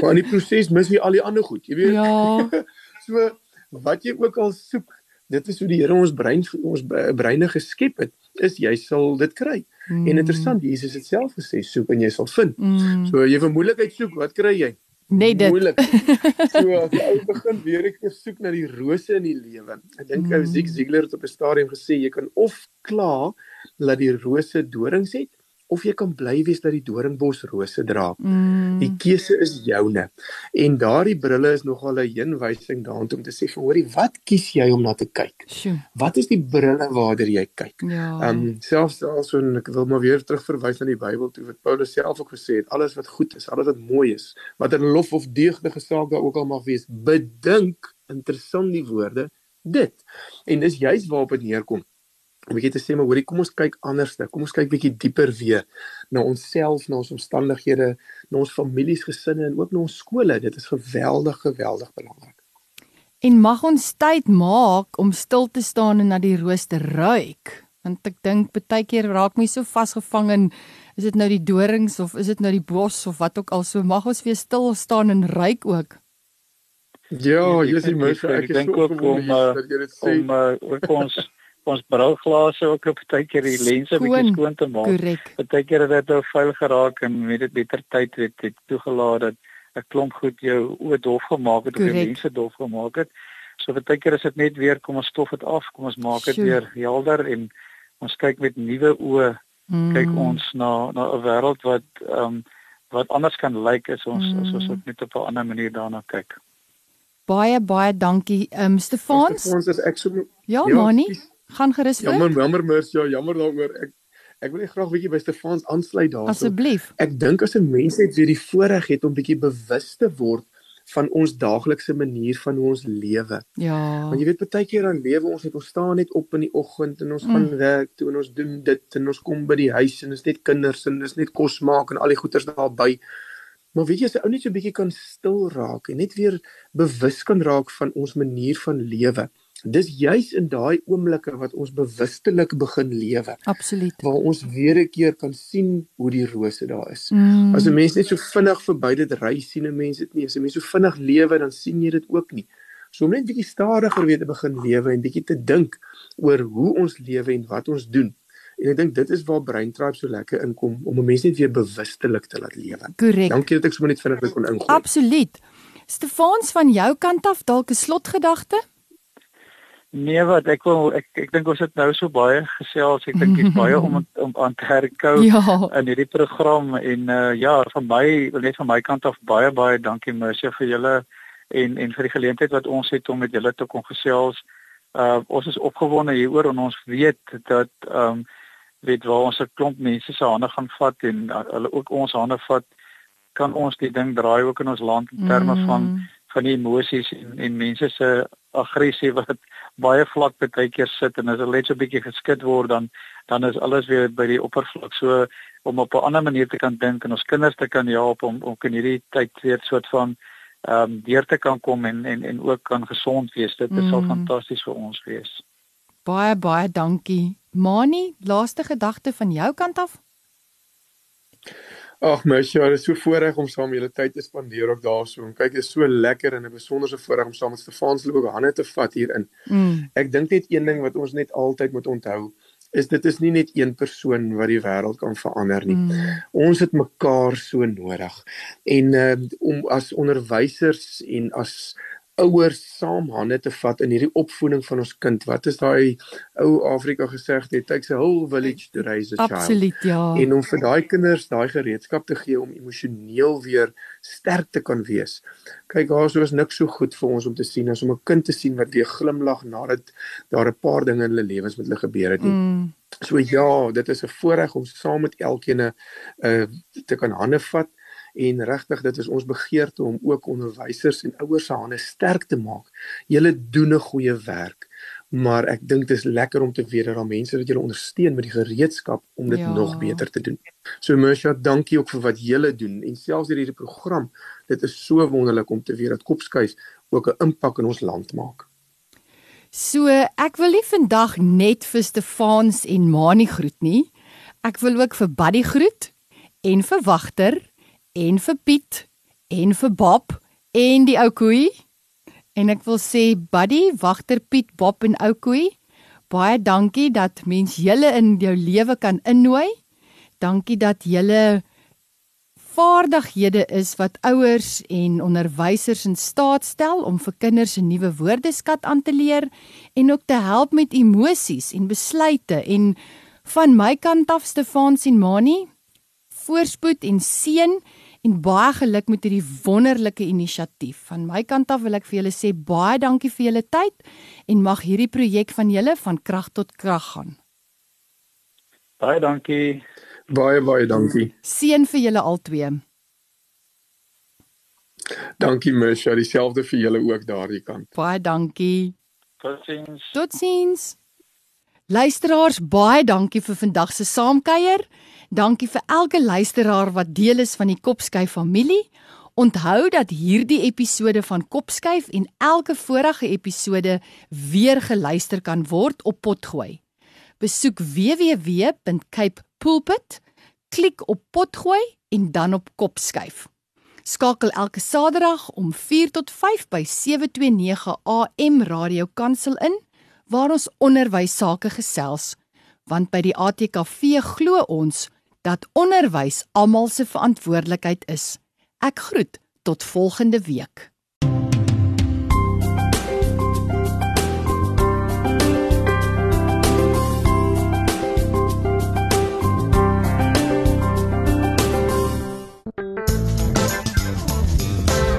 Speaker 2: Maar in die proses mis jy al die ander goed, jy weet.
Speaker 1: Ja.
Speaker 2: So wat jy ook al soek, dit is hoe die Here ons brein ons breine geskep het, is jy sal dit kry. Mm. En interessant, Jesus het self gesê soek en jy sal vind.
Speaker 1: Mm.
Speaker 2: So jy vir moeilikheid soek, wat kry jy?
Speaker 1: Net dit.
Speaker 2: Moeilik. So as jy ou begin weer ek soek na die rose in die lewe. Ek dink ou
Speaker 1: Mm.
Speaker 2: Zig Ziglar het op 'n stadium gesê jy kan of kla dat die rose dorings het of jy kan bly wees dat die doringbos rose dra.
Speaker 1: Mm.
Speaker 2: Die keuse is joune. En daardie brille is nogal 'n heenwysing daartoe om te sê, "Hoorie, wat kies jy om na te kyk?
Speaker 1: Sjoe.
Speaker 2: Wat is die brille waarder jy kyk?"
Speaker 1: Ja.
Speaker 2: Ehm um, selfs also en ek wil maar weer terugverwys na die Bybel toe wat Paulus self ook gesê het, alles wat goed is, alles wat mooi is, wat 'n lof of deugdige saak daar ook al mag wees, bedink interessant die woorde dit. En dis juis waarop dit neerkom. Om bietjie te sê maar hoorie, kom ons kyk anders, kom ons kyk bietjie dieper weer na onsself, na ons omstandighede, na ons families, gesinne en ook na ons skole. Dit is geweldig geweldig belangrik.
Speaker 1: En mag ons tyd maak om stil te staan en na die roos te ruik. Want ek dink baie keer raak my so vasgevang in is dit nou die dorings of is dit nou die bos of wat ook al so mag ons weer stil staan en ruik ook.
Speaker 2: Ja,
Speaker 3: Ek-
Speaker 2: jy sien
Speaker 3: ek-
Speaker 2: mens,
Speaker 3: ek
Speaker 2: ek is
Speaker 3: dink
Speaker 2: so
Speaker 3: ook om, uh,
Speaker 2: dat jy dit sê.
Speaker 3: om uh, ook ons ons brouglase ook op baie keer die lense bietjie skoon te maak.
Speaker 1: Korrek.
Speaker 3: Partykeer het dit nou vuil geraak en met dit beter tyd het het toegelaat dat 'n klomp goed jou oë dof gemaak het of jou mense dof gemaak het. So partykeer is dit net weer kom ons stof dit af, kom ons maak dit weer helder en ons kyk met nuwe oë
Speaker 1: Mm.
Speaker 3: kyk ons na na 'n wêreld wat ehm um, wat anders kan lyk as ons
Speaker 1: Mm.
Speaker 3: as ons net op 'n ander manier daarna kyk.
Speaker 1: Baie baie dankie. Ehm um, Stefans?
Speaker 2: ons is ek so
Speaker 1: Ja,
Speaker 2: Ja,
Speaker 1: Mani.
Speaker 2: kies.
Speaker 1: Gaan gerus
Speaker 2: jammer
Speaker 1: voort.
Speaker 2: jammer mens, ja, jammer daaroor. Ek ek wil net graag bietjie by Stefans aansluit daarso.
Speaker 1: Asseblief.
Speaker 2: Ek dink as 'n mens net weer die voorreg het om bietjie bewus te word van ons daaglikse manier van hoe ons lewe.
Speaker 1: Ja.
Speaker 2: Want jy weet baie keer dan lewe ons net ons staan net op in die oggend en ons
Speaker 1: Mm.
Speaker 2: gaan werk toe en ons doen dit en ons kom by die huis en ons net kinders en dis net kos maak en al die goeders daarby. Maar weet jy as 'n ou net so 'n bietjie kan stil raak en net weer bewus kan raak van ons manier van lewe. Dis juis in daai oomblikke wat ons bewustelik begin lewe
Speaker 1: Absoluut.
Speaker 2: waar ons weer 'n keer kan sien hoe die rose daar is.
Speaker 1: Mm.
Speaker 2: As 'n mens net so vinnig verby dit ry sien 'n mens dit nie. As 'n mens so vinnig lewe dan sien jy dit ook nie. So om net bietjie stadiger weer te begin lewe en bietjie te dink oor hoe ons lewe en wat ons doen. En ek dink dit is waar Brain Tribe so lekker inkom om 'n mens net weer bewustelik te laat lewe.
Speaker 1: korrek.
Speaker 2: Dankie dat ek sommer net vinnig kon ingooi.
Speaker 1: Absoluut. Stefans van jou kant af dalk 'n slotgedagte?
Speaker 3: Nee wat ek wil ek ek dink ons het nou so baie gesels. Ek dink dis baie om om aan te herkou.
Speaker 1: Ja.
Speaker 3: in hierdie program en uh ja, van my net van my kant af baie baie dankie Mercy vir julle en en vir die geleentheid wat ons het om met julle te kon gesels. Uh ons is opgewonde hieroor en ons weet dat ehm um, weet waar ons 'n klomp mense se hande gaan vat en uh, hulle ook ons hande vat kan ons die ding draai ook in ons land in terme mm. van van die emosies en en mense se aggressie wat baie vlak baie keer sit en as hulle net so 'n bietjie geskit word dan dan is alles weer by die oppervlak. So om op 'n ander manier te kan dink en ons kinders te kan help om om in hierdie tyd weer soort van ehm um, deur te kan kom en en en ook kan gesond wees. Dit mm. sal fantasties vir ons wees.
Speaker 1: Baie baie dankie. Mani, laaste gedagte van jou kant af?
Speaker 2: Ag mens, ja, dit is so voorreg om saam julle tyd te spandeer ook daarso. En kyk, dit is so lekker en 'n besonderse voorreg om saam met Stefan se ook hande te vat hierin.
Speaker 1: Mm.
Speaker 2: Ek dink net een ding wat ons net altyd moet onthou is dit is nie net een persoon wat die wêreld kan verander nie.
Speaker 1: Mm.
Speaker 2: Ons het mekaar so nodig. En uh, om as onderwysers en as ouers saam hande te vat in hierdie opvoeding van ons kind. Wat is daai ou Afrika gesegde, it takes a whole village to raise a child.
Speaker 1: Absoluut, ja.
Speaker 2: En om vir daai kinders daai gereedskap te gee om emosioneel weer sterk te kan wees. Kyk, daar sou is niks so goed vir ons om te sien as om 'n kind te sien wat weer glimlag nadat daar 'n paar dinge in hulle lewens met hulle gebeur het nie.
Speaker 1: Mm.
Speaker 2: So ja, dit is 'n voorreg om saam met elkeen 'n uh, te kan hande vat en regtig dit is ons begeerte om ook onderwysers en ouers se hande sterk te maak. Julle doen 'n goeie werk, maar ek dink dit is lekker om te weet dat daar mense wat julle ondersteun met die gereedskap om dit
Speaker 1: Ja.
Speaker 2: nog beter te doen. So Mersha, dankie ook vir wat julle doen en selfs deur hierdie program. Dit is so wonderlik om te weet dat Kopskuif ook 'n impak in ons land maak.
Speaker 1: So, ek wil nie vandag net vir Stefans en Mani groet nie. Ek wil ook vir Buddy groet en vir Wagter en vir Piet en vir Bob en die ou koei. En ek wil sê Buddy, Wagter, Piet, Bob en ou koei, baie dankie dat mens julle in jou lewe kan innooi. Dankie dat julle vaardighede is wat ouers en onderwysers in staat stel om vir kinders 'n nuwe woordeskat aan te leer en ook te help met emosies en besluite en van my kant af Stefans en Mani voorspoed en seën en baie geluk met hierdie wonderlike inisiatief. Van my kant af wil ek vir julle sê baie dankie vir julle tyd en mag hierdie projek van julle van krag tot krag gaan.
Speaker 3: Baie dankie.
Speaker 2: Baie baie dankie.
Speaker 1: Seën vir julle albei.
Speaker 2: Dankie Mersha, dieselfde vir julle ook daardie kant.
Speaker 1: Baie dankie.
Speaker 3: Totsiens.
Speaker 1: Totsiens. Luisteraars, baie dankie vir vandag se saamkuier. Dankie vir elke luisteraar wat deel is van die Kopskyf familie. Onthou dat hierdie episode van Kopskyf en elke vorige episode weer geluister kan word op Potgooi. Besoek www.capepulpit, klik op potgooi en dan op kopskuif. Skakel elke Saterdag om 4 tot 5 by 729 AM Radio Kansel in waar ons onderwys sake gesels want by die ATKV glo ons dat onderwys almal se verantwoordelikheid is. Ek groet tot volgende week.